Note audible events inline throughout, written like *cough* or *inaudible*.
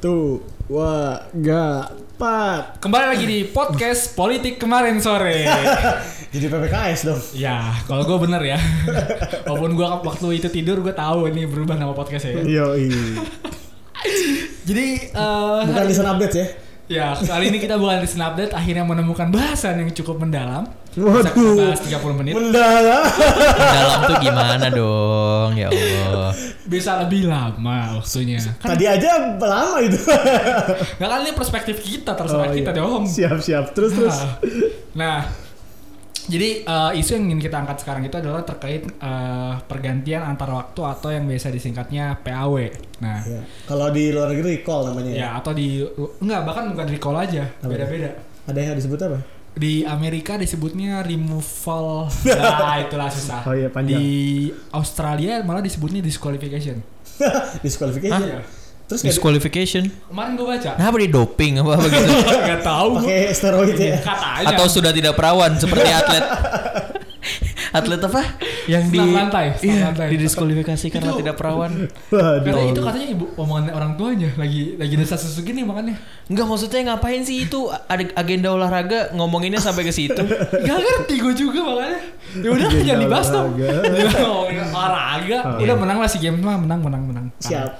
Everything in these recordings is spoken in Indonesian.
Satu, dua, tiga, empat. Kembali lagi di podcast politik kemarin sore. *laughs* Jadi PPKS dong. ya, kalau gue bener ya. *laughs* Walaupun gue waktu itu tidur gue tahu ini berubah nama podcastnya. Ya. Yo, *laughs* Jadi eh, Bukan listen update ya? ya kali ini kita bukan listen update akhirnya menemukan bahasan yang cukup mendalam. Bisa Waduh. bahas 30 menit. Mendalam. Dalam tuh gimana dong? Ya Allah. Bisa lebih lama waktunya. Kan Tadi aja lama itu. nggak kan ini perspektif kita terserah Oh, kita iya. dong. Siap, siap. Terus, terus. Nah, Nah, jadi eh, isu yang ingin kita angkat sekarang itu adalah terkait eh, pergantian antar waktu atau yang biasa disingkatnya PAW. Nah, Ya. Kalau di luar negeri recall namanya ya. ya atau di enggak bahkan bukan recall aja, Apa? beda-beda. Ada yang disebut apa? Di Amerika disebutnya removal. *laughs* Nah, itulah susah. Oh iya, panjang. Di Australia malah disebutnya disqualification. *laughs* Disqualification. Iya. Terus nggak di- Disqualification. Kemarin gue baca. Kenapa di doping apa begitu? *laughs* Enggak tahu gua. pakai steroid ya. Katanya. Atau sudah tidak perawan seperti atlet atlet apa yang di lantai, iya, lantai. didiskualifikasi karena Itu- tidak perawan Waduh. Karena itu katanya ibu omongan orang tuanya lagi lagi desa susu gini makanya. Enggak maksudnya ngapain sih itu ada agenda olahraga ngomonginnya sampai ke situ *laughs* Gak ngerti gue juga makanya. Ya udah jangan dibahas dong. olahraga. *laughs* Ngomongin olahraga. Oh, udah iya. menang lah si game mah menang menang menang. Siap.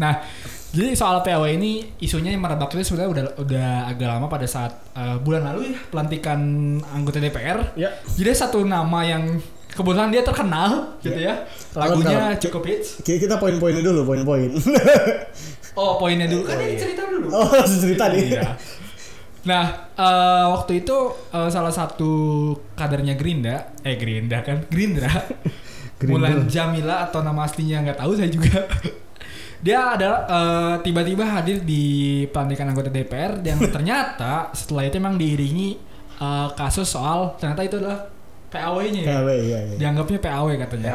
Nah, jadi soal PAW ini isunya yang merebak itu sebenarnya udah udah agak lama pada saat eh, bulan lalu ya pelantikan anggota DPR. Ya. Jadi satu nama yang kebetulan dia terkenal gitu ya. Lagunya cukup hits. Ki- Kita poin-poinnya dulu, poin-poin. *laughs* Oh, poinnya dulu kan Oh, ini iya. cerita dulu. oh, *laughs* cerita nih. Iya. Nah, eh, waktu itu eh, salah satu kadernya Gerinda, eh Gerinda kan, Gerindra, *laughs* Gerindra. Mulan Jamila atau nama aslinya nggak tahu saya juga. Dia adalah eh, tiba-tiba hadir di pelantikan anggota DPR yang ternyata setelah itu memang diiringi eh, kasus soal ternyata itu adalah PAW-nya ya. KW, iya, iya. Dianggapnya PAW katanya.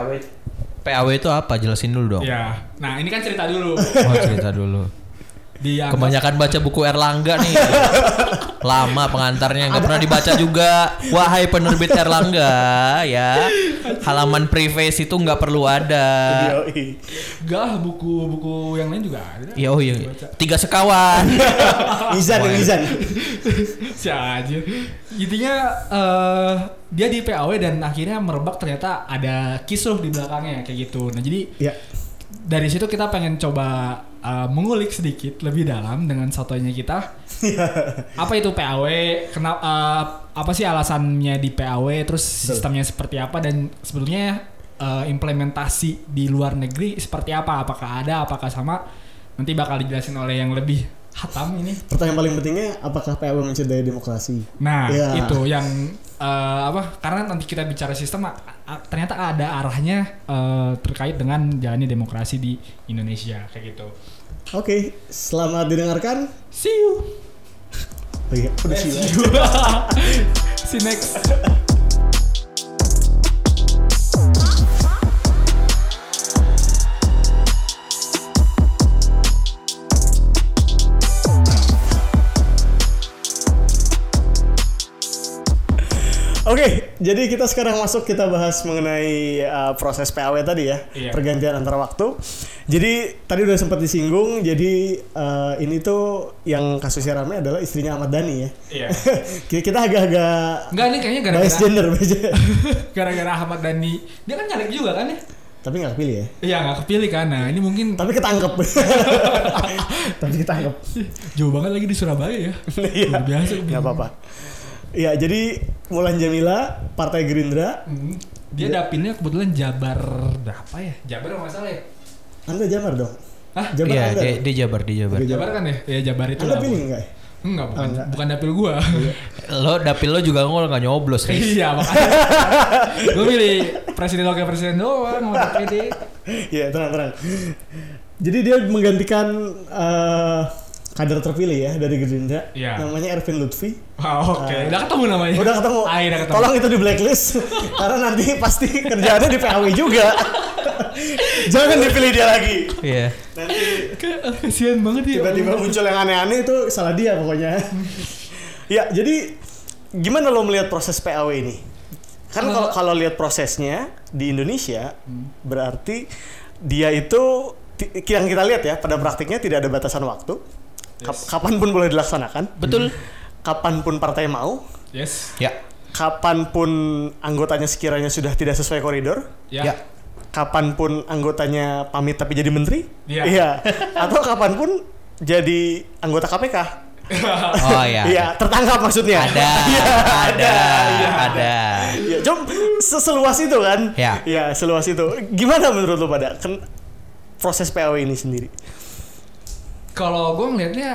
PAW itu apa jelasin dulu dong Ya. Nah, ini kan cerita dulu. oh cerita dulu Dianggap kebanyakan baca buku Erlangga nih *laughs* lama pengantarnya nggak pernah dibaca juga wahai penerbit Erlangga ya halaman preface itu nggak perlu ada. Gak, buku-buku yang lain juga ada. ya oh iya tiga sekawan *laughs* Mizan, Wah. Mizan. *laughs* si aja intinya eh, dia di PAW dan akhirnya merebak ternyata ada kisruh di belakangnya kayak gitu nah jadi Ya. Dari situ kita pengen coba eh, mengulik sedikit lebih dalam dengan satunya kita. *laughs* Apa itu PAW kenapa eh, apa sih alasannya di PAW terus sistemnya seperti apa? Dan sebetulnya eh, implementasi di luar negeri seperti apa? Apakah ada? Apakah sama? Nanti bakal dijelasin oleh yang lebih hatam ini Pertanyaan paling pentingnya, apakah PAW mencederai demokrasi? Nah, Ya. itu yang eh, apa? Karena nanti kita bicara sistem, ternyata ada arahnya eh, terkait dengan jalani demokrasi di Indonesia kayak gitu. Oke, selamat didengarkan. See you. Oh iya, udah. See you. See *laughs* next. Oke, jadi kita sekarang masuk kita bahas mengenai uh, proses PAW tadi ya, Iya. pergantian antar waktu. Jadi tadi udah sempat disinggung, jadi uh, ini tuh yang kasusnya ramai adalah istrinya Ahmad Dhani ya. Iya. *laughs* Kita- agak-agak Enggak nih kayaknya gara-gara bias gender. *laughs* gara-gara Ahmad Dhani. Dia kan caleg juga kan ya? tapi nggak kepilih ya. Iya nggak kepilih kan. Nah ini mungkin Tapi ketangkep. *laughs* tapi ketangkep. jauh banget lagi di Surabaya ya. Iya. Luar biasa. Nggak apa-apa. Ya, jadi Mulan Jamila, Partai Gerindra, Hmm. Dia dapilnya kebetulan Jabar berapa ya? Jabar nggak salah ya? Anda Jamar dong. Hah? Jabar Iya, Anda. dia, dia Jabar, dia Jabar. Oke, Jabar kan ya? Ya Jabar itu Anda lah. pilih nggak? Enggak, bukan, Oh, enggak. bukan dapil gua. Lo dapil lo juga nggak nggak nyoblos, Riz. *laughs* iya, makanya. gua pilih presiden wakil presiden doang sama DPD. Iya, tenang, tenang. Jadi dia menggantikan eh, kader terpilih ya dari Gerindra. Iya. Namanya Ervin Lutfi. Ah, oke. Udah ketemu namanya. Udah ketemu. Ah, udah ketemu. Tolong itu di blacklist *laughs* karena nanti pasti kerjaannya di PAW juga. *laughs* Jangan dipilih dia lagi. Iya. Nanti Kayak, ah, Kasihan banget ya. tiba-tiba muncul yang aneh-aneh itu salah dia pokoknya. *laughs* ya, jadi gimana lo melihat proses PAW ini? Kan kalau Kalau- lihat prosesnya di Indonesia berarti dia itu yang kita lihat ya pada praktiknya tidak ada batasan waktu. Kap- kapan pun boleh dilaksanakan. Betul. Kapan pun partai mau. Yes. Ya. Kapan pun anggotanya sekiranya sudah tidak sesuai koridor. Ya. Ya. Kapan pun anggotanya pamit tapi jadi menteri. Iya. Iya. *laughs* Atau kapan pun jadi anggota KPK. *laughs* Oh ya. Iya, tertangkap maksudnya. Ada, *laughs* ada, ada. Ya, Jom seseluas itu kan? Ya. Ya, seluas itu. Gimana menurut lo pada kan proses PAW ini sendiri? Kalau gue ngelihatnya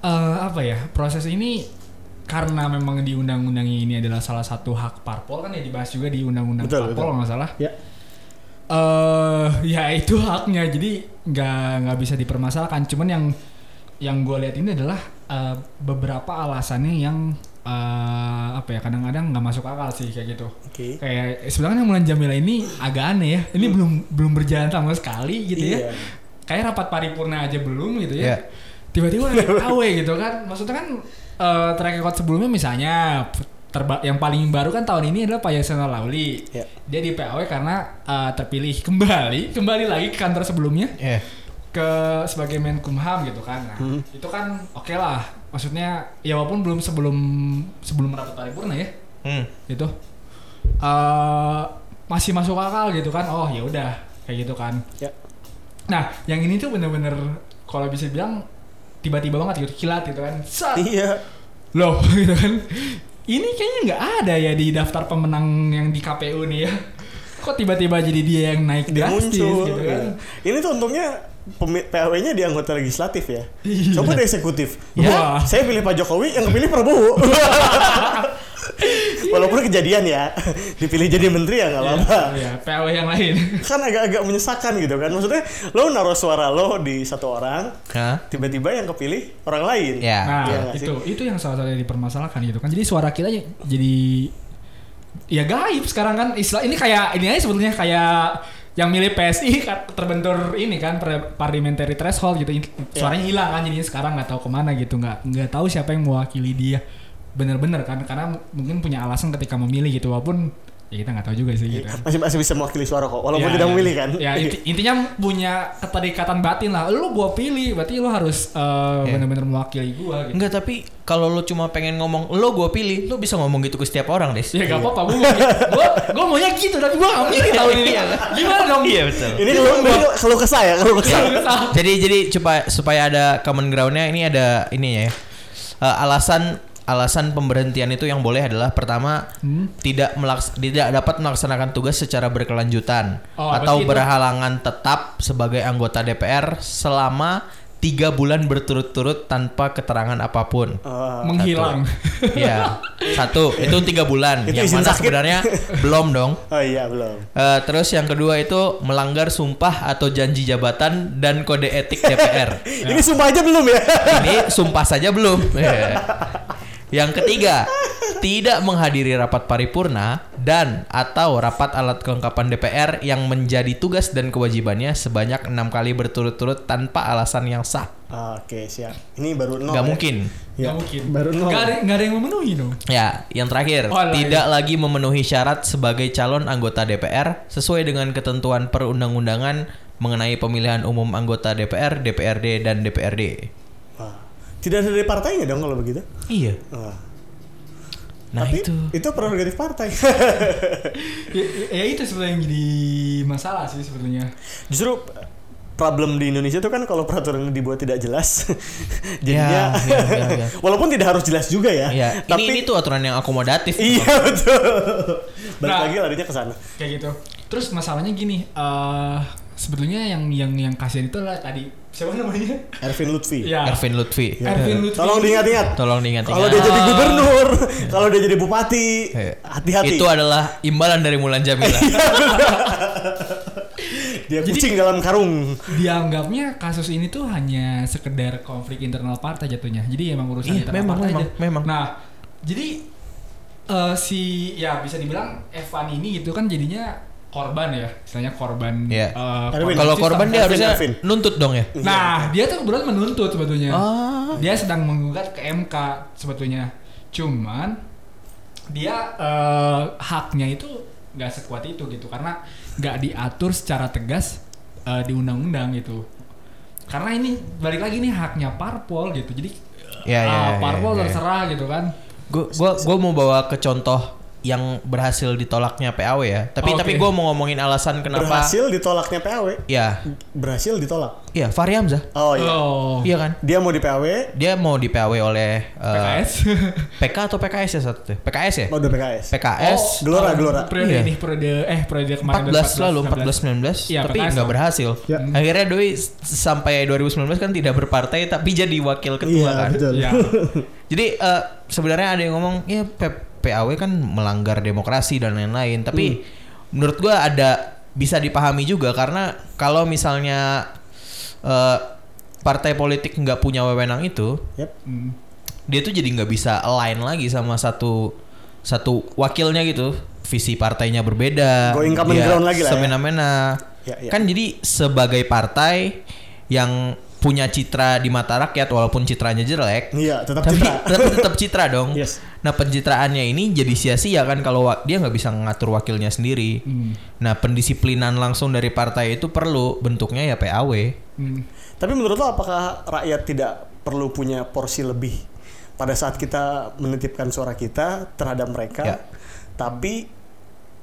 eh, apa ya proses ini karena memang di undang-undang ini adalah salah satu hak parpol kan ya dibahas juga di undang-undang parpol kalau nggak salah. Ya. eh ya itu haknya jadi nggak nggak bisa dipermasalahkan cuman yang yang gue lihat ini adalah eh, beberapa alasannya yang eh, apa ya kadang-kadang nggak masuk akal sih kayak gitu Oke. kayak sebenarnya Mulan Jamila ini agak aneh ya ini belum belum berjalan sama sekali gitu ya Iya. Kayak rapat paripurna aja belum gitu ya Iya. tiba-tiba ada AW *laughs* gitu kan maksudnya kan eh track record sebelumnya misalnya terba yang paling baru kan tahun ini adalah Pak Yasona Lauli Ya. dia di PAW karena eh, terpilih kembali *laughs* kembali lagi ke kantor sebelumnya Ya. ke sebagai Menkumham gitu kan nah, Hmm. itu kan oke lah maksudnya ya walaupun belum sebelum sebelum rapat paripurna ya Hmm. gitu eh masih masuk akal gitu kan oh ya udah kayak gitu kan Ya. Nah yang ini tuh bener-bener kalau bisa bilang tiba-tiba banget gitu kilat gitu kan Sat! Iya. loh *laughs* gitu kan ini kayaknya nggak ada ya di daftar pemenang yang di KPU nih ya kok tiba-tiba jadi dia yang naik Dia drastis muncul. gitu iya. kan Ini tuh untungnya PAW-nya di anggota legislatif ya. Iya. Coba di eksekutif. Ya. Saya pilih Pak Jokowi, yang kepilih Prabowo. *laughs* Walaupun kejadian ya, *laughs* dipilih jadi menteri ya nggak apa-apa. ya PAW yang lain Kan agak-agak menyesakan gitu kan. Maksudnya lo naruh suara lo di satu orang, tiba-tiba yang kepilih orang lain. Ya. Nah, Iya nggak itu itu yang salah satu yang dipermasalahkan gitu kan. Jadi suara kita jadi ya gaib sekarang kan istilah ini kayak ini aja sebetulnya kayak yang milih PSI kan terbentur ini kan par- parliamentary threshold gitu. In- suaranya hilang kan jadinya sekarang nggak tahu ke mana gitu. Nggak nggak tahu siapa yang mewakili dia. Bener-bener kan karena mungkin punya alasan ketika memilih gitu. Walaupun ya kita nggak tahu juga sih gitu kan. Masih masih bisa mewakili suara kok, walaupun Ya, tidak ya. memilih kan. Ya *laughs* inti- intinya punya keterikatan batin lah. Lu gua pilih, berarti lu harus eh, Ya. bener-bener mewakili gua gitu. Enggak tapi kalau lo cuma pengen ngomong lo gue pilih, lo bisa ngomong gitu ke setiap orang, Des. Ya gak apa-apa, gua, *laughs* gua, gua maunya gitu, tapi gua gak milih tahun ini. Gimana dong? Iya betul. Ini kalau kalau kesah ya, kalau kesah. jadi jadi supaya supaya ada common groundnya ini ada ini ya Eh, alasan alasan pemberhentian itu yang boleh adalah pertama Hmm. tidak melaks tidak dapat melaksanakan tugas secara berkelanjutan Oh, atau berhalangan tetap sebagai anggota DPR selama tiga bulan berturut-turut tanpa keterangan apa pun. Oh, Menghilang. Ya *laughs* satu itu tiga bulan Itu yang mana sakit. sebenarnya *laughs* belum dong. oh iya belum. Eh, terus yang kedua itu melanggar sumpah atau janji jabatan dan kode etik DPR. *laughs* Ini sumpah aja belum ya? Ini sumpah saja belum. Iya. Yang ketiga, tidak menghadiri rapat paripurna dan atau rapat alat kelengkapan DPR yang menjadi tugas dan kewajibannya sebanyak enam kali berturut-turut tanpa alasan yang sah. Oke siap. Ini baru nol. Gak ya? mungkin. Ya, Gak mungkin. Baru nol. Gak ada, gak ada yang memenuhi dong. Ya, yang terakhir, Oh, tidak lagi memenuhi syarat sebagai calon anggota DPR sesuai dengan ketentuan perundang-undangan mengenai pemilihan umum anggota DPR, DPRD, dan DPRD. Tidak ada dari partainya dong kalau begitu. Iya. Wah. Nah Tapi itu. itu prerogatif partai. *laughs* Ya, ya itu sebenarnya yang jadi masalah sih sebetulnya. Justru problem di Indonesia itu kan kalau peraturan dibuat tidak jelas. *laughs* jadinya Ya, ya, ya, ya. *laughs* walaupun tidak harus jelas juga ya. Ya, Tapi ini ini tuh aturan yang akomodatif. Iya betul. Balik Nah. lagi larinya ke sana. Kayak gitu. Terus masalahnya gini, eh sebetulnya yang yang yang kasihan itu adalah tadi siapa namanya? Ervin Lutfi. Ya. Ervin Lutfi. Ya. Ervin Lutfi. Tolong diingat-ingat. Tolong diingat-ingat. Kalau dia jadi gubernur, kalau dia jadi bupati, Eh, hati-hati. Itu adalah imbalan dari Mulan Jamila. *laughs* Dia kucing dalam karung. dianggapnya kasus ini tuh hanya sekedar konflik internal partai jatuhnya. Jadi emang urusan Iya, internal memang, partai memang, aja. memang. Nah, jadi eh, si ya bisa dibilang Evan ini gitu kan jadinya korban ya, istilahnya korban. Iya. eh, Erwin. Kalau korban dia harusnya Ervin. nuntut dong ya. Nah, dia tuh kebetulan menuntut sebetulnya. Ah. Dia sedang menggugat ke MK sebetulnya. Cuman dia eh, haknya itu nggak sekuat itu gitu karena nggak diatur secara tegas eh, di undang-undang gitu. Karena ini balik lagi nih haknya parpol gitu. Jadi Ya, ya, ah, ya, parpol ya. terserah gitu kan. Gue gua gua mau bawa ke contoh yang berhasil ditolaknya PAW ya. Tapi Oke. tapi gue mau ngomongin alasan kenapa. Berhasil ditolaknya PAW. Ya, Berhasil ditolak. ya Fahri Hamzah. Oh iya. Oh. Iya kan? Dia mau di PAW, Dia mau di PAW oleh eh, PKS. *laughs* PK atau PKS ya satu tuh? PKS ya? mau di PKS. PKS Gelora, tahun Gelora. Periode Iya. ini periode eh periode kemarin 14 lalu 14 19 Iya, tapi nggak berhasil. Ya. Akhirnya Doi sampai 2019 kan tidak berpartai tapi jadi wakil ketua Iya, kan. betul. Iya. *laughs* Jadi eh, sebenarnya ada yang ngomong ya P- PAW kan melanggar demokrasi dan lain-lain, tapi menurut gua ada bisa dipahami juga karena kalau misalnya eh, partai politik nggak punya wewenang itu, Yep. Hmm. dia tuh jadi nggak bisa align lagi sama satu satu wakilnya gitu. Visi partainya berbeda. Going common ground lagi lah ya. Semena-mena. Ya, ya. Kan jadi sebagai partai yang punya citra di mata rakyat walaupun citranya jelek, Iya, tetap tapi citra. tetap, tetap citra dong. Yes. Nah pencitraannya ini jadi sia-sia kan kalau dia nggak bisa ngatur wakilnya sendiri. Hmm. Nah pendisiplinan langsung dari partai itu perlu bentuknya ya PAW. Hmm. Tapi menurut lo apakah rakyat tidak perlu punya porsi lebih pada saat kita menitipkan suara kita terhadap mereka? Ya. Tapi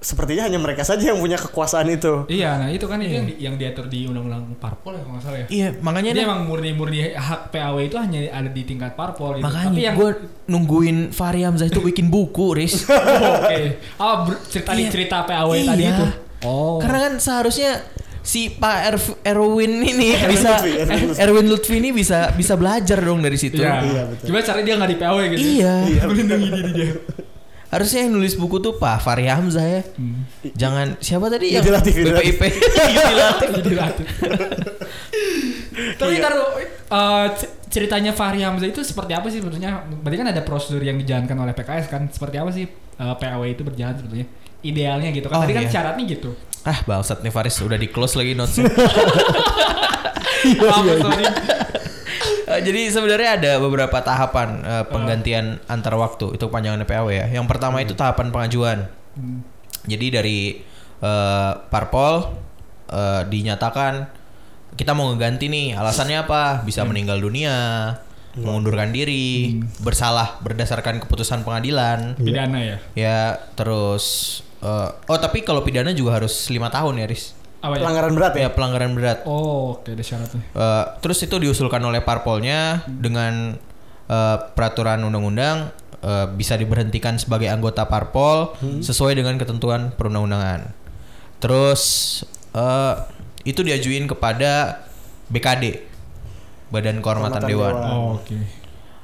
sepertinya hanya mereka saja yang punya kekuasaan itu. Iya, nah itu kan itu yang, di- yang diatur di undang-undang parpol ya kalau nggak salah ya. Iya makanya Jadi nih- emang murni-murni hak PAW itu hanya ada di tingkat parpol gitu. makanya Tapi yang gue nungguin Fahri Hamzah itu bikin buku, Riz. *laughs* Oh, Oke. Ah, ber- cerita Iya. cerita PAW Iya. tadi itu. Oh. Karena kan seharusnya si Pak Erv- Erwin ini *laughs* Erwin bisa Lutfi, Erwin Lutfi. Erwin Lutfi ini bisa bisa belajar dong dari situ. Iya. Iya, betul. Coba cari dia nggak di PAW gitu. Iya. Melindungi diri dia. Harusnya yang nulis buku tuh Pak Fahri Hamzah ya. Hmm. Jangan siapa tadi yang Latif, BPIP. Latif. Jadi latih. Tapi taruh eh, c- ceritanya Fahri Hamzah itu seperti apa sih sebetulnya? Berarti kan ada prosedur yang dijalankan oleh PKS kan? Seperti apa sih eh, PAW itu berjalan sebetulnya? Idealnya gitu kan? Oh, Tadi kan iya. syaratnya gitu. Ah bangsat nih Faris udah di close lagi notes. Maaf, *laughs* sorry. Eh, jadi sebenarnya ada beberapa tahapan eh, penggantian antar waktu itu panjangan PAW ya. Yang pertama itu tahapan pengajuan. Hmm. Jadi dari eh, parpol eh, dinyatakan kita mau ngeganti nih. Alasannya apa? Bisa meninggal dunia, mengundurkan diri, bersalah berdasarkan keputusan pengadilan. Pidana ya. Ya terus eh, oh tapi kalau pidana juga harus lima tahun ya Riz. Apa ya? Pelanggaran berat ya? Ya pelanggaran berat. Oh, oke ada syaratnya. Eh, terus itu diusulkan oleh parpolnya dengan eh, peraturan undang-undang eh, bisa diberhentikan sebagai anggota parpol sesuai dengan ketentuan perundang-undangan. Terus eh, itu diajuin kepada BKD, Badan Kehormatan Kehormatan Dewan. Dewan. Oh, oke.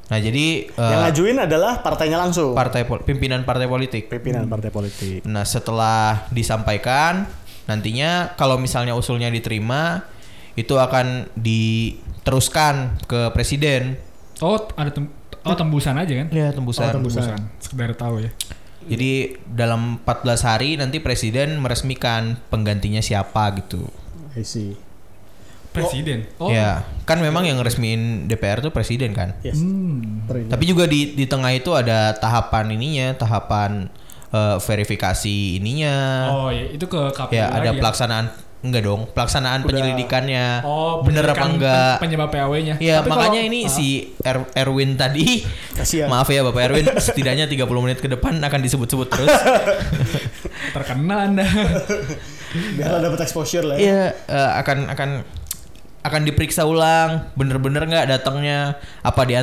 Nah jadi eh, Yang ngajuin adalah partainya langsung. partai pimpinan partai politik. Pimpinan partai politik. Nah setelah disampaikan nantinya kalau misalnya usulnya diterima itu akan diteruskan ke presiden. Oh, ada tem oh tembusan aja kan? Ya tembusan. Oh, tembusan. Sekedar tahu ya. Jadi dalam 14 hari nanti presiden meresmikan penggantinya siapa gitu. I see. Presiden. Oh. Ya kan memang yang resmiin DPR tuh presiden kan. Yes. Hmm. Tapi juga di di tengah itu ada tahapan ininya, tahapan eh, verifikasi ininya. Oh, ya itu ke KPU ya ada lagi pelaksanaan enggak dong, pelaksanaan Udah. penyelidikannya. Oh, bener apa enggak? pen- penyebab PAW-nya. Ya Tapi makanya kalau- ini Ah. si Er- Erwin tadi Kasihan. Maaf ya Bapak Erwin Setidaknya 30 menit ke depan akan disebut-sebut terus *laughs* terkena Anda. Biar lo dapet exposure lah ya. Iya eh, Akan akan akan diperiksa ulang Bener-bener nggak datangnya Apa di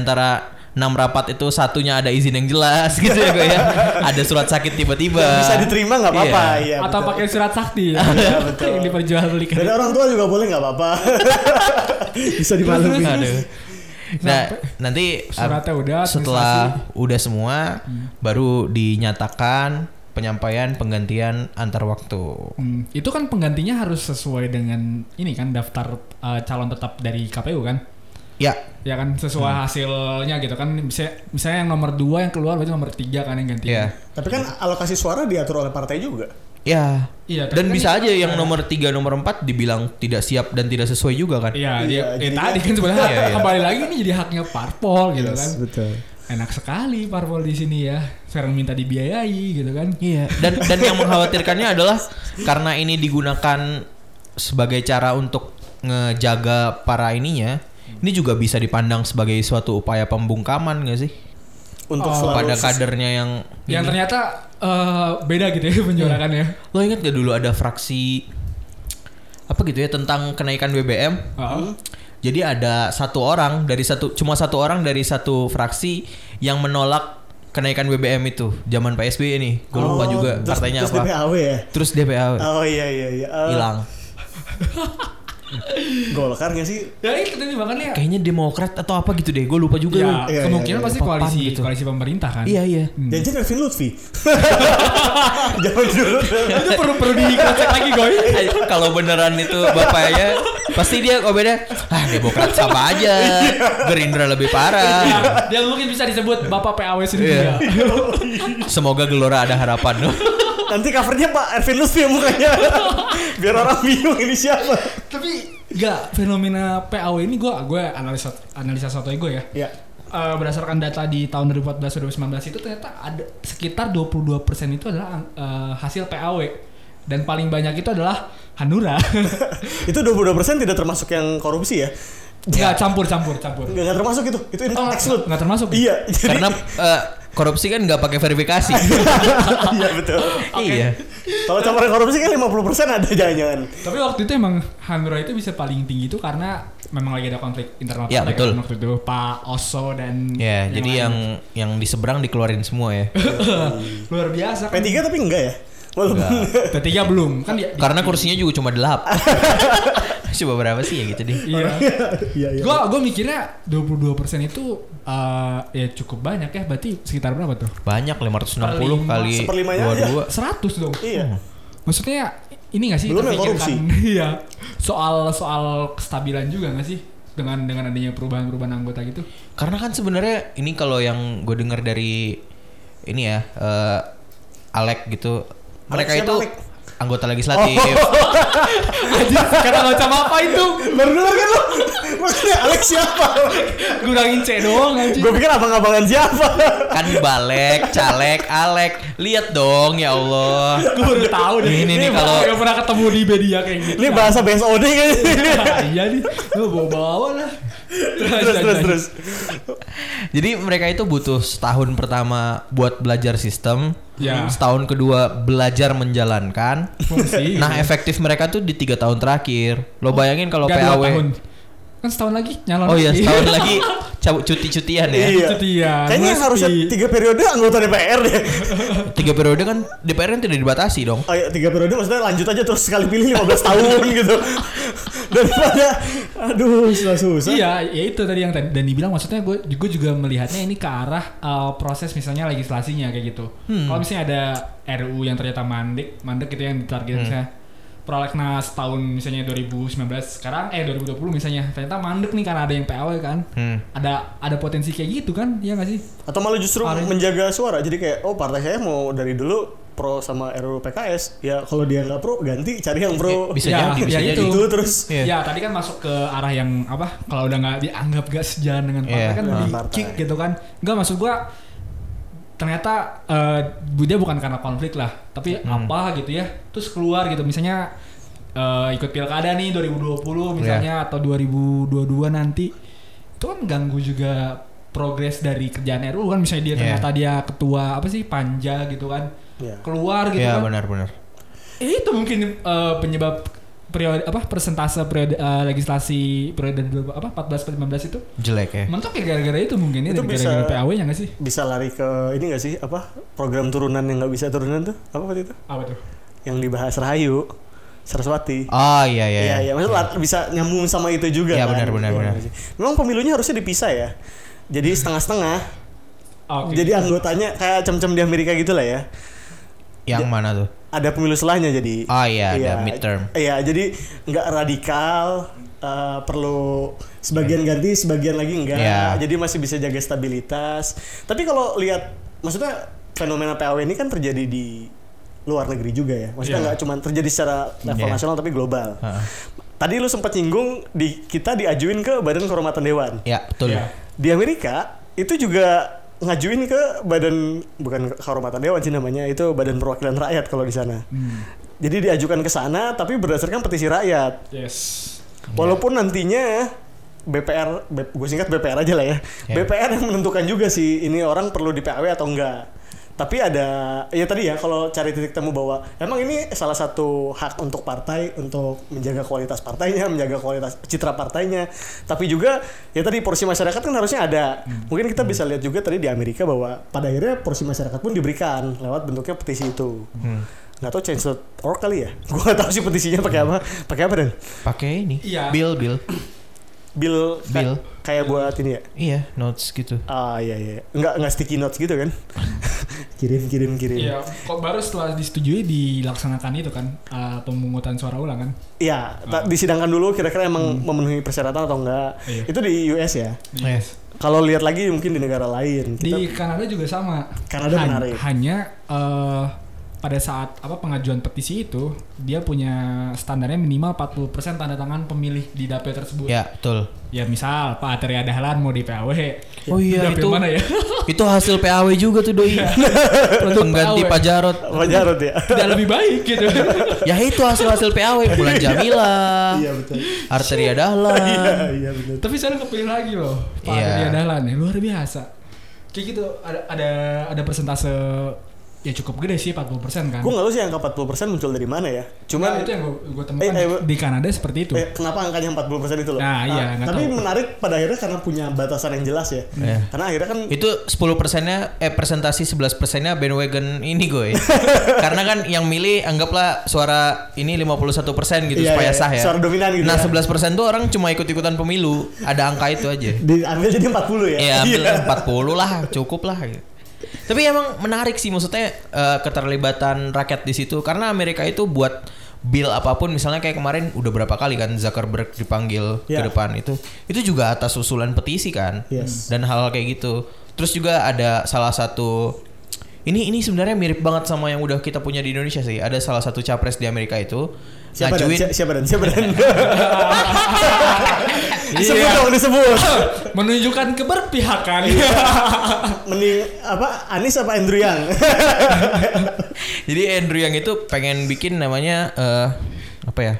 6 rapat itu satunya ada izin yang jelas *laughs* gitu ya gue ya Ada surat sakit tiba-tiba Bisa diterima nggak apa-apa. Iya. Iya. Atau betul. pakai surat sakti ya. Iya, *laughs* betul. Yang diperjualbelikan. Dari orang tua juga boleh nggak apa-apa. *laughs* Bisa dimaklumi. Aduh. Nah nanti Suratnya udah, setelah udah semua Hmm. baru dinyatakan penyampaian penggantian antar waktu. Hmm, itu kan penggantinya harus sesuai dengan ini kan daftar uh, calon tetap dari KPU kan? Ya, Ya kan sesuai Hmm. hasilnya gitu kan. Misalnya, misalnya yang nomor dua yang keluar berarti nomor tiga kan yang ganti. ya, Tapi kan alokasi suara diatur oleh partai juga. ya. Iya. Dan kan bisa aja yang nomor 3, nomor 4 dibilang tidak siap dan tidak sesuai juga kan? Iya, Iya, eh, jadi tadi kan- sebenarnya Iya, iya. kembali lagi ini jadi haknya parpol gitu kan. betul. Enak sekali parpol di sini ya. Sekarang minta dibiayai gitu kan. Iya. Dan dan yang mengkhawatirkannya adalah karena ini digunakan sebagai cara untuk ngejaga para ininya, ini juga bisa dipandang sebagai suatu upaya pembungkaman gak sih? Untuk Oh, Kepada kadernya yang Yang ini. ternyata eh, beda gitu ya *laughs* penjualannya. Lo inget gak dulu ada fraksi apa gitu ya tentang kenaikan BBM? Heeh. Jadi ada satu orang dari satu cuma satu orang dari satu fraksi yang menolak kenaikan BBM itu zaman PSBY nih. Gue lupa Oh, juga terus- partainya terus apa. DPAW ya? Terus DPA Oh iya iya iya. Eh, hilang. *laughs* Golkar nggak sih? Ya itu tadi makanya. Kayaknya Demokrat atau apa gitu deh. Gue lupa juga. Ya, loh. Iya, kemungkinan iya, pasti Papan koalisi gitu. koalisi pemerintah kan. Iya iya. Dan jadi Elvin Lutfi. *laughs* Zaman dulu. itu perlu perlu dicek lagi goy. *laughs* Kalau beneran itu bapaknya pasti dia kok beda. Ah Demokrat sama aja. Gerindra lebih parah. Ya, dia mungkin bisa disebut bapak PAW sendiri Iya. ya. Semoga Gelora ada harapan. Nanti covernya Pak Ervin Lutfi ya mukanya. *laughs* Biar orang bingung ini siapa. Tapi Gak, fenomena PAW ini gue gue analisa analisa satu gue ya. Ya. Eh, berdasarkan data di tahun 2014 2019 itu ternyata ada sekitar 22% itu adalah eh, hasil PAW dan paling banyak itu adalah Hanura. *laughs* Itu 22% tidak termasuk yang korupsi ya? Enggak campur campur campur. Nggak, nggak termasuk itu. Itu Oh, exclude. nggak termasuk. ya? Iya. Jadi, Karena *laughs* eh, korupsi kan nggak pakai verifikasi. *laughs* iya betul. Iya. Kalau campuran korupsi kan 50% ada jangan-jangan. Tapi waktu itu emang Hanura itu bisa paling tinggi itu karena memang lagi ada konflik internal Ya, partai betul. kan waktu itu Pak Oso dan Ya, jadi lain. yang yang di seberang dikeluarin semua ya. *laughs* luar biasa kan. P3 tapi enggak ya? Walaupun P3 belum kan dia, Karena kursinya juga cuma 8. *laughs* Coba berapa sih ya gitu deh. Iya. Iya iya. Gua gua mikirnya 22% itu eh, ya cukup banyak ya. Berarti sekitar berapa tuh? Banyak 560 Seperlima. kali Seperlimanya aja. 22. 100 dong. Iya. Maksudnya ini gak sih Belum yang korupsi. *laughs* Iya. Soal soal kestabilan juga gak sih dengan dengan adanya perubahan-perubahan anggota gitu? Karena kan sebenarnya ini kalau yang gue dengar dari ini ya eh, Alek gitu. Mereka itu Alek? anggota legislatif. *laughs* Anjir, kata macam apa itu? Baru kan lo? Maksudnya Alex siapa? Gurangin C doang anjir. Gue pikir abang-abangan siapa? kan balek, caleg, Alek. Lihat dong ya Allah. Gue baru tahu deh. Ini nih kalau- gak pernah ketemu di media kayak gitu. Ini bahasa BSOD kan? *laughs* iya nih. Lu bawa-bawa lah. Terus terus terus. Jadi mereka itu butuh setahun pertama buat belajar sistem, Ya. setahun kedua belajar menjalankan. Fungsi. Nah efektif mereka tuh di tiga tahun terakhir. Lo bayangin kalau dua PAW. Kan setahun lagi nyalon Oh iya setahun lagi *laughs* cabut cuti-cutian ya. Iya. Dia. Kayaknya yang Mesti. harusnya tiga periode anggota DPR deh. Tiga periode kan DPR kan tidak dibatasi dong. Oh iya, tiga periode maksudnya lanjut aja terus sekali pilih 15 tahun *laughs* gitu. Daripada aduh susah-susah. Iya, ya itu tadi yang tadi Dani bilang maksudnya gue gue juga melihatnya ini ke arah uh, proses misalnya legislasinya kayak gitu. Hmm. Kalau misalnya ada RUU yang ternyata mandek, mandek gitu yang ditarget misalnya prolegnas tahun misalnya 2019 sekarang eh 2020 misalnya ternyata mandek nih karena ada yang PAW kan. Hmm. Ada ada potensi kayak gitu kan? Iya gak sih? Atau malah justru Parah. menjaga suara. Jadi kayak oh partai saya mau dari dulu pro sama RUU PKS. Ya kalau dia nggak pro ganti cari yang pro. Bisa Ya, jadi, bisa ya jadi. itu. Itu terus. Iya. Ya tadi kan masuk ke arah yang apa? Kalau udah nggak dianggap gak sejalan dengan partai Iya. kan Nah, di partai. kick gitu kan? Enggak maksud gua ternyata eh dia bukan karena konflik lah, tapi Hmm. apa gitu ya? Terus keluar gitu misalnya eh, ikut pilkada nih 2020 misalnya atau 2022 nanti itu kan ganggu juga progres dari kerjaan RU kan misalnya dia Iya. ternyata dia ketua apa sih panja gitu kan Iya. keluar gitu Iya kan benar-benar. Eh, itu mungkin eh, penyebab periode apa persentase periode eh, legislasi periode dua- apa 14 per 15 itu Jelek ya. mentok ya gara-gara itu mungkin ya Itu dari bisa- gara-gara PAW nya nggak sih Bisa lari ke ini gak sih apa program turunan yang nggak bisa turunan tuh apa waktu itu? apa tuh Yang dibahas Rahayu, Saraswati. Oh iya iya. Iya, iya, maksudnya lat- bisa nyambung sama itu juga Iya, kan. benar, benar, Iya, benar. sih. Memang pemilunya harusnya dipisah ya. Jadi setengah-setengah. Ah, oke. Jadi anggotanya kayak cem-cem di Amerika gitu lah ya. Yang mana tuh? Ada pemilu selahnya jadi. Oh iya, ada midterm. Iya, jadi nggak radikal. eh, perlu sebagian ganti, sebagian lagi enggak. Iya. Jadi masih bisa jaga stabilitas. Tapi kalau lihat, maksudnya fenomena PAW ini kan terjadi di luar negeri juga ya. Maksudnya Iya. nggak cuma terjadi secara level Iya. nasional tapi global. Heeh. Tadi lu sempat nyinggung di kita diajuin ke Badan Kehormatan Dewan. Ya betul. Iya. Di Amerika itu juga ngajuin ke Badan bukan Kehormatan Dewan sih namanya, itu Badan Perwakilan Rakyat kalau di sana. Hmm. Jadi diajukan ke sana tapi berdasarkan petisi rakyat. Yes. Walaupun nantinya BPR, gue singkat BPR aja lah ya. Ya. BPR yang menentukan juga sih ini orang perlu di PAW atau enggak. Tapi ada ya tadi ya kalau cari titik temu bahwa emang ini salah satu hak untuk partai untuk menjaga kualitas partainya, *laughs* menjaga kualitas citra partainya. Tapi juga ya tadi porsi masyarakat kan harusnya ada. Mungkin kita bisa lihat juga tadi di Amerika bahwa pada akhirnya porsi masyarakat pun diberikan lewat bentuknya petisi itu. Nggak tahu change.org kali ya? *laughs* Gue nggak tahu sih petisinya pakai apa. Pakai apa dan? Pakai ini. Iya. Bill, Bill. Bill, Bill. Kayak buat ini ya? Iya, notes gitu. Ah iya iya. Enggak enggak sticky notes gitu kan? *laughs* kirim kirim kirim. Iya, kok baru setelah disetujui dilaksanakan itu kan uh, pemungutan suara ulang kan? Iya, ta- disidangkan dulu kira-kira emang memenuhi persyaratan atau enggak. Iya. Itu di US ya. Yes. Kalau lihat lagi mungkin di negara lain. Kita, Di Kanada juga sama. Kanada Han- menarik. Hanya eh, pada saat apa pengajuan petisi itu dia punya standarnya minimal 40% tanda tangan pemilih di dapil tersebut. Ya, betul. Ya misal Pak Atria Dahlan mau di PAW. Oh iya, Dapil itu mana ya? *laughs* itu hasil PAW juga tuh doi. *laughs* Pengganti. Pak Jarot. Pak Jarod ya. Tidak lebih baik gitu. *laughs* Ya itu hasil-hasil PAW Bulan Jamila, iya betul. Arteria Iya Dahlan. iya betul. Tapi sekarang kepilih lagi loh Pak Iya. Atria Dahlan ya luar biasa. Kayak gitu ada ada ada persentase ya cukup gede sih 40% kan. Gue nggak tahu sih angka 40% muncul dari mana ya. Cuma Cuman itu yang gue temukan Eh, eh, di Kanada seperti itu. eh, kenapa angkanya 40% itu loh? Nah, iya, nggak tapi tahu. menarik pada akhirnya karena punya batasan yang jelas ya. Iya. Karena akhirnya kan Itu 10 persennya, eh presentasi 11 persennya bandwagon ini gue. *laughs* Karena kan yang milih anggaplah suara ini 51 persen gitu Iya, supaya iya, sah ya. suara dominan gitu Nah ya. 11 persen tuh orang cuma ikut-ikutan pemilu. Ada angka itu aja. diambil jadi 40 ya. Ya ambil 40 lah, cukup lah. gitu. Tapi emang menarik sih maksudnya eh, keterlibatan rakyat di situ karena Amerika itu buat bill apa pun misalnya kayak kemarin udah berapa kali kan Zuckerberg dipanggil ke Ya. depan itu itu juga atas usulan petisi kan Yes. dan hal kayak gitu. Terus juga ada salah satu ini ini sebenarnya mirip banget sama yang udah kita punya di Indonesia sih. Ada salah satu capres di Amerika itu Siapa dan? ngajuin Si- Siapa dan? Siapa dan? *laughs* disebut Iya. dong, disebut. *laughs* Menunjukkan keberpihakan. Mending apa? Anis apa Andrew Yang? *laughs* Jadi Andrew yang itu pengen bikin namanya eh, apa ya?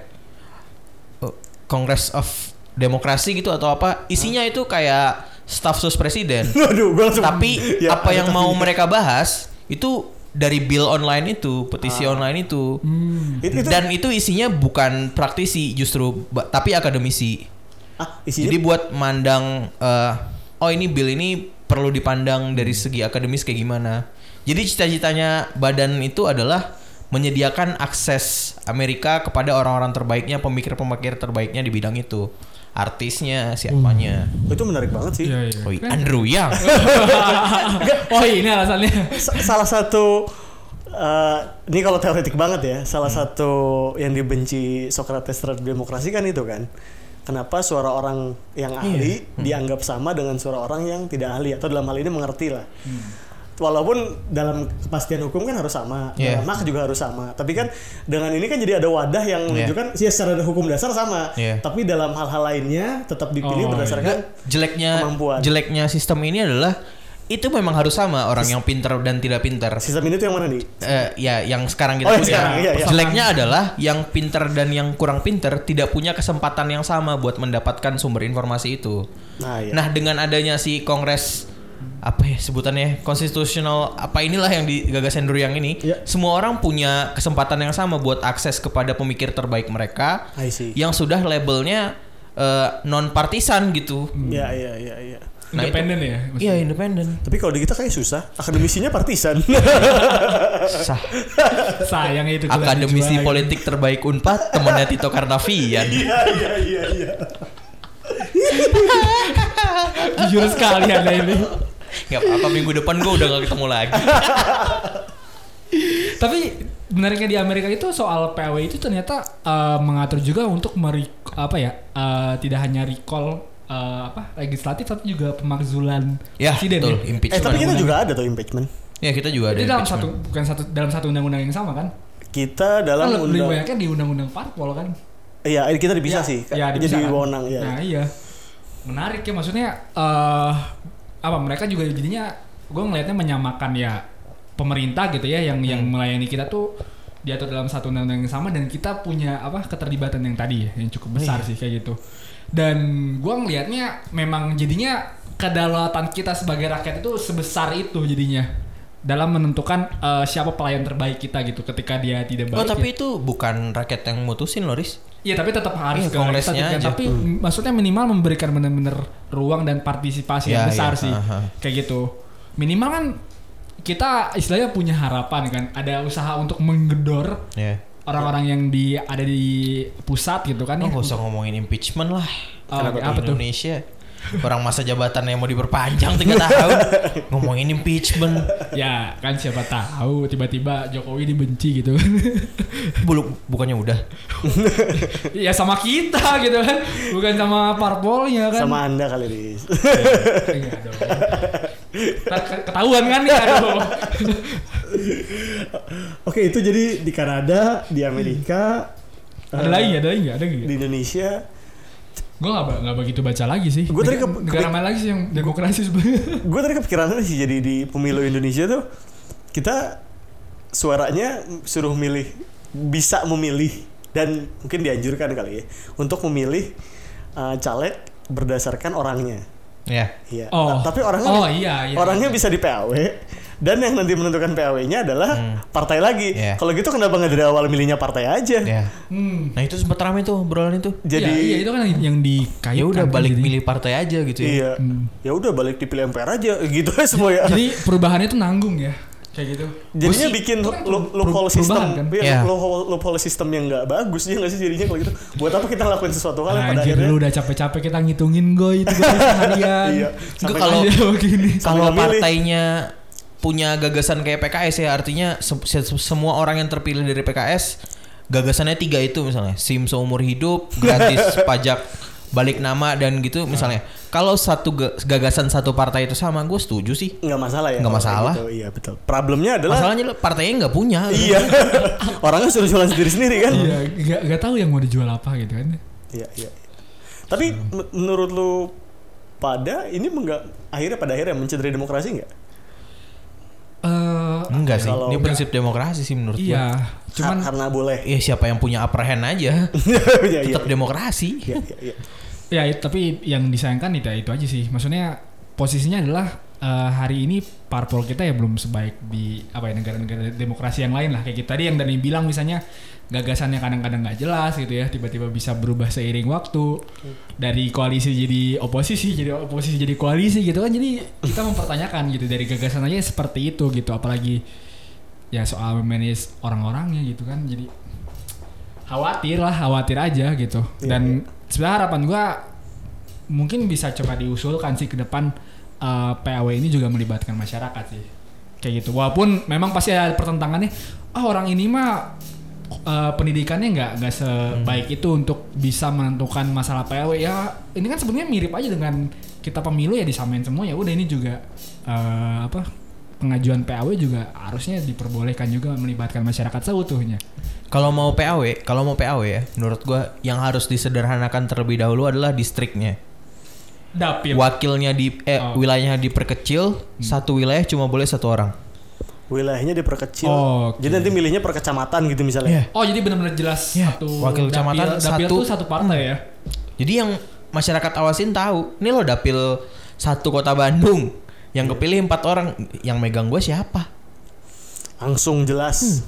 Oh, Congress of Demokrasi gitu atau apa? Isinya itu kayak staff sus presiden. *laughs* Waduh, gue langsung. Tapi Ya, apa yang tapi. mau mereka bahas itu dari bill online itu, petisi online itu. Hmm. Itu, itu, Dan itu isinya bukan praktisi justru, tapi akademisi. Ah, isinya Jadi buat mandang eh, oh ini bill ini perlu dipandang dari segi akademis kayak gimana. Jadi cita-citanya badan itu adalah menyediakan akses Amerika kepada orang-orang terbaiknya, pemikir-pemikir terbaiknya di bidang itu. Artisnya, siapanya. itu menarik banget sih. Iya, iya. Oh, Andrew Yang. *laughs* oh ini alasannya. Sa- salah satu eh, ini kalau teoretik banget ya, salah Hmm. satu yang dibenci Socrates terhadap demokrasi kan itu kan. Kenapa suara orang yang Iya. ahli Hmm. dianggap sama dengan suara orang yang tidak ahli atau dalam hal ini mengerti lah. Hmm. Walaupun dalam kepastian hukum kan harus sama, Iya. dalam hak juga harus sama. Tapi kan dengan ini kan jadi ada wadah yang Iya. menunjukkan sih secara hukum dasar sama, Iya. tapi dalam hal-hal lainnya tetap Oh, dipilih berdasarkan jeleknya Kemampuan. jeleknya sistem ini adalah itu memang harus sama orang yang pinter dan tidak pinter. sistem ini tuh yang mana nih? Eh, ya yang sekarang kita Oh, punya. sekarang, iya, iya. Jeleknya adalah yang pinter dan yang kurang pinter tidak punya kesempatan yang sama buat mendapatkan sumber informasi itu. Nah, ya. Nah, dengan adanya si Kongres apa ya sebutannya konstitusional apa inilah yang digagas Andrew yang ini, Iya. semua orang punya kesempatan yang sama buat akses kepada pemikir terbaik mereka yang sudah labelnya non partisan gitu. Ya, ya, ya, ya. Nah, Independen ya. maksudnya. Iya independen. Tapi kalau di kita kayak susah, akademisinya partisan. Sah. Sayang itu. Akademisi politik terbaik Unpad temannya Tito Karnavian. *laughs* Iya, iya, iya, iya. Jujur sekali anda ini. Gak apa-apa minggu depan gue udah gak ketemu lagi. Tapi menariknya di Amerika itu soal PW itu ternyata eh, mengatur juga untuk meri apa ya eh, tidak hanya recall eh, apa legislatif tapi juga pemakzulan Ya presiden betul ya. impeachment. Eh tapi kita juga ada tuh impeachment. Ya kita juga ada. Itu dalam satu bukan satu dalam satu undang-undang yang sama kan? Kita Kan dalam lebih undang banyaknya di undang-undang parpol kan? Iya, kita dipisah Ya, sih. ya, Jadi kan? wewenang ya. Nah iya, menarik ya maksudnya eh apa mereka juga jadinya gue ngelihatnya menyamakan ya pemerintah gitu ya yang yang Hmm. melayani kita tuh diatur dalam satu undang-undang yang sama dan kita punya apa keterlibatan yang tadi ya yang cukup besar Iya. sih kayak gitu. Dan gua ngelihatnya memang jadinya kedaulatan kita sebagai rakyat itu sebesar itu jadinya dalam menentukan eh, siapa pelayan terbaik kita gitu ketika dia tidak baik. Oh tapi ya. itu bukan rakyat yang mutusin loh Riz. Iya tapi tetap harus ke kongresnya kita juga. aja. Tapi m- maksudnya minimal memberikan benar-benar ruang dan partisipasi Ya, yang besar ya, sih. aha. Kayak gitu. Minimal kan kita istilahnya punya harapan kan. Ada usaha untuk menggedor Ya. Orang-orang yang di ada di pusat gitu kan Oh ya. gak usah ngomongin impeachment lah. Oh, Kenapa apa tuh? Indonesia. Orang masa jabatannya mau diperpanjang 3 tahun. *laughs* ngomongin impeachment. Ya kan siapa tahu tiba-tiba Jokowi dibenci gitu. *laughs* Belum bukannya udah. *laughs* ya sama kita gitu kan. Bukan sama parpolnya kan. Sama anda kali Riz. Iya dong. Ketahuan kan ya. Oke itu jadi di Kanada, di Amerika, Ada eh, lagi, ada lagi nggak? Ada lagi. di Indonesia. Gue gak, nggak begitu baca lagi sih. Gua tadi ke- negara ke- mana lagi sih yang demokrasi sebenarnya? *laughs* Gue tadi kepikiran sih jadi di pemilu Indonesia tuh kita suaranya suruh milih bisa memilih dan mungkin dianjurkan kali ya untuk memilih eh, caleg berdasarkan orangnya. Ya. Iya. Oh. Ta- Tapi orangnya Oh, iya, iya. orangnya bisa di PAW dan yang nanti menentukan PAW-nya adalah Hmm. partai lagi. Iya. Kalau gitu kenapa nggak dari awal milihnya partai aja? Ya. Hmm. Nah itu sempat rame tuh obrolan itu. Jadi iya, iya, itu kan yang dikaitkan. Ya udah kan, balik jadi. milih partai aja gitu ya. iya. Hmm. Ya udah balik dipilih MPR aja gitu ya semua ya. Jadi perubahannya itu nanggung ya. Kayak gitu. Jadinya sih- bikin kan lo- loophole system, kan? iya, Iya. loophole loophole system yang nggak bagus ya nggak sih jadinya kalau gitu. Buat apa kita ngelakuin sesuatu hal yang pada akhirnya lu udah capek-capek kita ngitungin goy itu *laughs* seharian. iya. Kalau- Kalau partainya punya gagasan kayak PKS ya artinya se- se- semua orang yang terpilih dari PKS gagasannya tiga itu misalnya SIM seumur hidup gratis *laughs* pajak balik nama dan gitu misalnya kalau satu ga- gagasan satu partai itu sama gue setuju sih nggak masalah ya. Nggak masalah. gitu. Iya betul. Problemnya adalah masalahnya lo partainya nggak punya iya. *laughs* Orangnya suruh jualan sendiri sendiri kan. Iya, gak, gak tahu yang mau dijual apa gitu kan. Iya, iya. Tapi men- menurut lu pada ini enggak akhirnya pada akhirnya mencederai demokrasi enggak? Eh enggak sih ini nggak- prinsip demokrasi sih menurut gue iya, cuman karena boleh. ya siapa yang punya upper hand aja *laughs* Iya, iya. tetap demokrasi Iya, iya, iya. Ya, tapi yang disayangkan itu itu aja sih. Maksudnya posisinya adalah eh, hari ini parpol kita ya belum sebaik di apa ya negara-negara demokrasi yang lain lah. Kayak kita tadi yang Dani bilang misalnya gagasannya kadang-kadang nggak jelas gitu ya. Tiba-tiba bisa berubah seiring waktu. Dari koalisi jadi oposisi jadi oposisi jadi koalisi gitu kan. Jadi kita mempertanyakan gitu dari gagasan aja seperti itu gitu. Apalagi ya soal manage orang-orangnya gitu kan. Jadi khawatir lah khawatir aja gitu. Iya, dan sebenarnya harapan gua mungkin bisa coba diusulkan sih ke depan eh, PAW ini juga melibatkan masyarakat sih. Kayak gitu. Walaupun memang pasti ada pertentangannya ah orang ini mah eh, pendidikannya nggak nggak sebaik itu untuk bisa menentukan masalah PAW ya ini kan sebenarnya mirip aja dengan kita pemilu ya disamain semua. Ya udah ini juga eh, apa pengajuan PAW juga harusnya diperbolehkan juga melibatkan masyarakat seutuhnya Kalau mau PAW, kalau mau PAW ya, menurut gua yang harus disederhanakan terlebih dahulu adalah distriknya. dapil Wakilnya di eh Oh. wilayahnya diperkecil, satu wilayah cuma boleh satu orang. Wilayahnya diperkecil. Oh, oke. Jadi nanti milihnya per kecamatan gitu misalnya. Iya. Oh jadi benar-benar jelas Ya, satu wakil kecamatan dapil, dapil satu. tuh satu partai ya. Jadi yang masyarakat awasin tahu, ini loh dapil satu kota Bandung yang kepilih empat orang, yang megang gue siapa? Langsung jelas.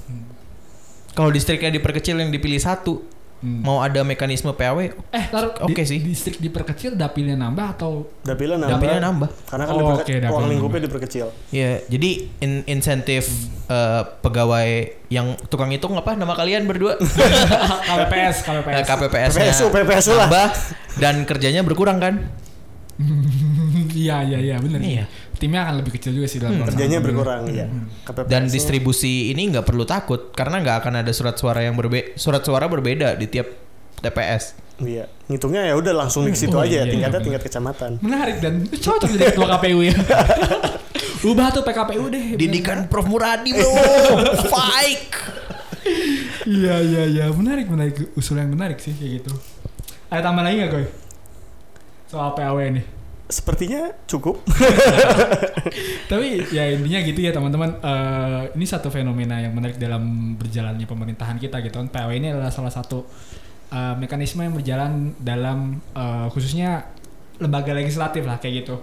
Kalau distriknya diperkecil yang dipilih satu, Hmm. mau ada mekanisme PAW, Eh, taruh Oke di- sih. Distrik diperkecil dapilnya nambah atau Dapilnya nambah. dapilnya nambah. Karena kan Oh, diperke- oke, dapilnya ruang lingkupnya nambah. diperkecil. Ya, jadi in- insentif eh, pegawai yang tukang hitung apa nama kalian berdua? *laughs* KPPS, Eh, KPPS. KPPS-nya PPSU, PPSU lah. nambah dan kerjanya berkurang kan? *laughs* Iya, iya, iya, benar. Iya. Timnya akan lebih kecil juga sih dalam pelaksanaan Kerjanya berkurang ya. KPPS Dan distribusi ini nggak perlu takut karena nggak akan ada surat suara yang berbeda, surat suara berbeda di tiap TPS. Iya. Ngitungnya ya udah langsung di situ Oh, aja iya, tingkatnya iya, tingkat kecamatan. Menarik dan cocok jadi ketua KPU ya. *laughs* Ubah tuh PKPU deh. bener. Didikan Prof Muradi bro, *laughs* Fight. Iya, iya, iya, menarik, menarik. Usul yang menarik sih kayak gitu. Ada tambahan lagi nggak, Goy? Soal PAW ini. Sepertinya cukup. *laughs* Tapi ya intinya gitu ya teman-teman. Eh, ini satu fenomena yang menarik dalam berjalannya pemerintahan kita gitu kan. PAW ini adalah salah satu eh, mekanisme yang berjalan dalam eh, khususnya lembaga legislatif lah kayak gitu.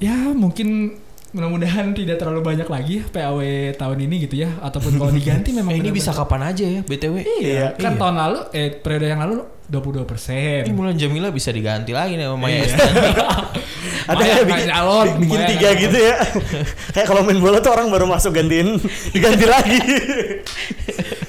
Ya mungkin mudah-mudahan tidak terlalu banyak lagi PAW tahun ini gitu ya. Ataupun kalau diganti memang Eh, *laughs* ini bisa kapan aja ya BTW. Iya, kan Iya. tahun lalu eh periode yang lalu 22 persen. Ini bulan Jamila bisa diganti lagi nih sama Maya Iya. *laughs* Ada yang bikin, nyalon, bi- bikin Maya tiga gitu ya. *laughs* Kayak kalau main bola tuh orang baru masuk gantiin, diganti lagi.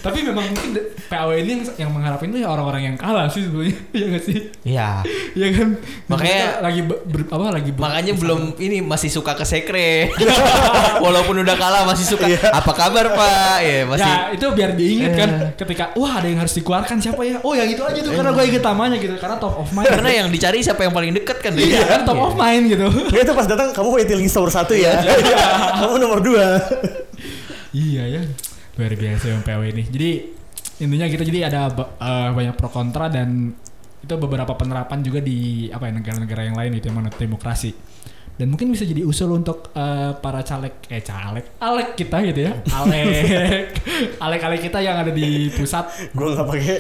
Tapi memang mungkin PAW ini yang, yang mengharapin tuh ya orang-orang yang kalah sih sebenarnya. *laughs* Iya gak sih? Iya. Iya kan? Makanya- lagi ber, ber- apa lagi ber- Makanya belum ini masih suka ke sekre. *laughs* Walaupun udah kalah masih suka. Iya. Apa kabar Pak? Ya masih. Ya itu biar diinget kan Eh. ketika wah ada yang harus dikeluarkan siapa ya? Oh yang itu aja tuh karena gue inget namanya gitu karena top of mind. Karena yang dicari siapa yang paling deket kan? iya kan top of mind gitu. Nggak *laughs* itu pas datang kamu waiting list nomor satu ya. kamu nomor dua. iya ya. Luar biasa yang PAW ini. Jadi intinya gitu jadi ada eh, banyak pro kontra dan itu beberapa penerapan juga di apa ya negara-negara yang lain itu yang menurut demokrasi. Dan mungkin bisa jadi usul untuk eh, para caleg eh caleg alek kita gitu ya. *laughs* Alek alek-alek kita yang ada di pusat Gue nggak pakai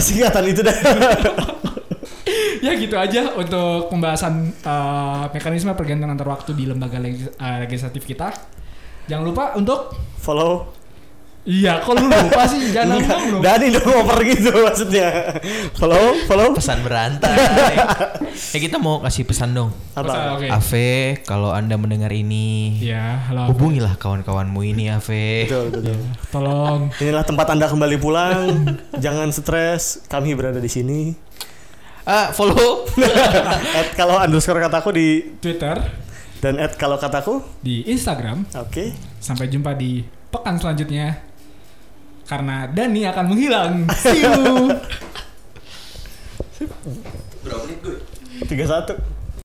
singkatan itu dah. *laughs* ya gitu aja untuk pembahasan eh, mekanisme pergantian antar waktu di lembaga legis- eh, legislatif kita. Jangan lupa untuk Follow. Iya kok lu lupa sih jangan ngomong dong. Dani dong over gitu maksudnya. Follow, follow. pesan berantai. ya kita mau kasih pesan dong. Apa? Oke. Ave, kalau anda mendengar ini, Ya, halo. hubungilah kawan-kawanmu ini Ave. Betul, betul. Tolong. Inilah tempat Anda kembali pulang. Jangan stres, kami berada di sini. Ah, follow. *laughs* At kalau underscore kataku di Twitter, dan at kalau kataku. di Instagram. Oke. Sampai jumpa di pekan selanjutnya. Karena Dani akan menghilang. See you. Berapa menit gue? 31.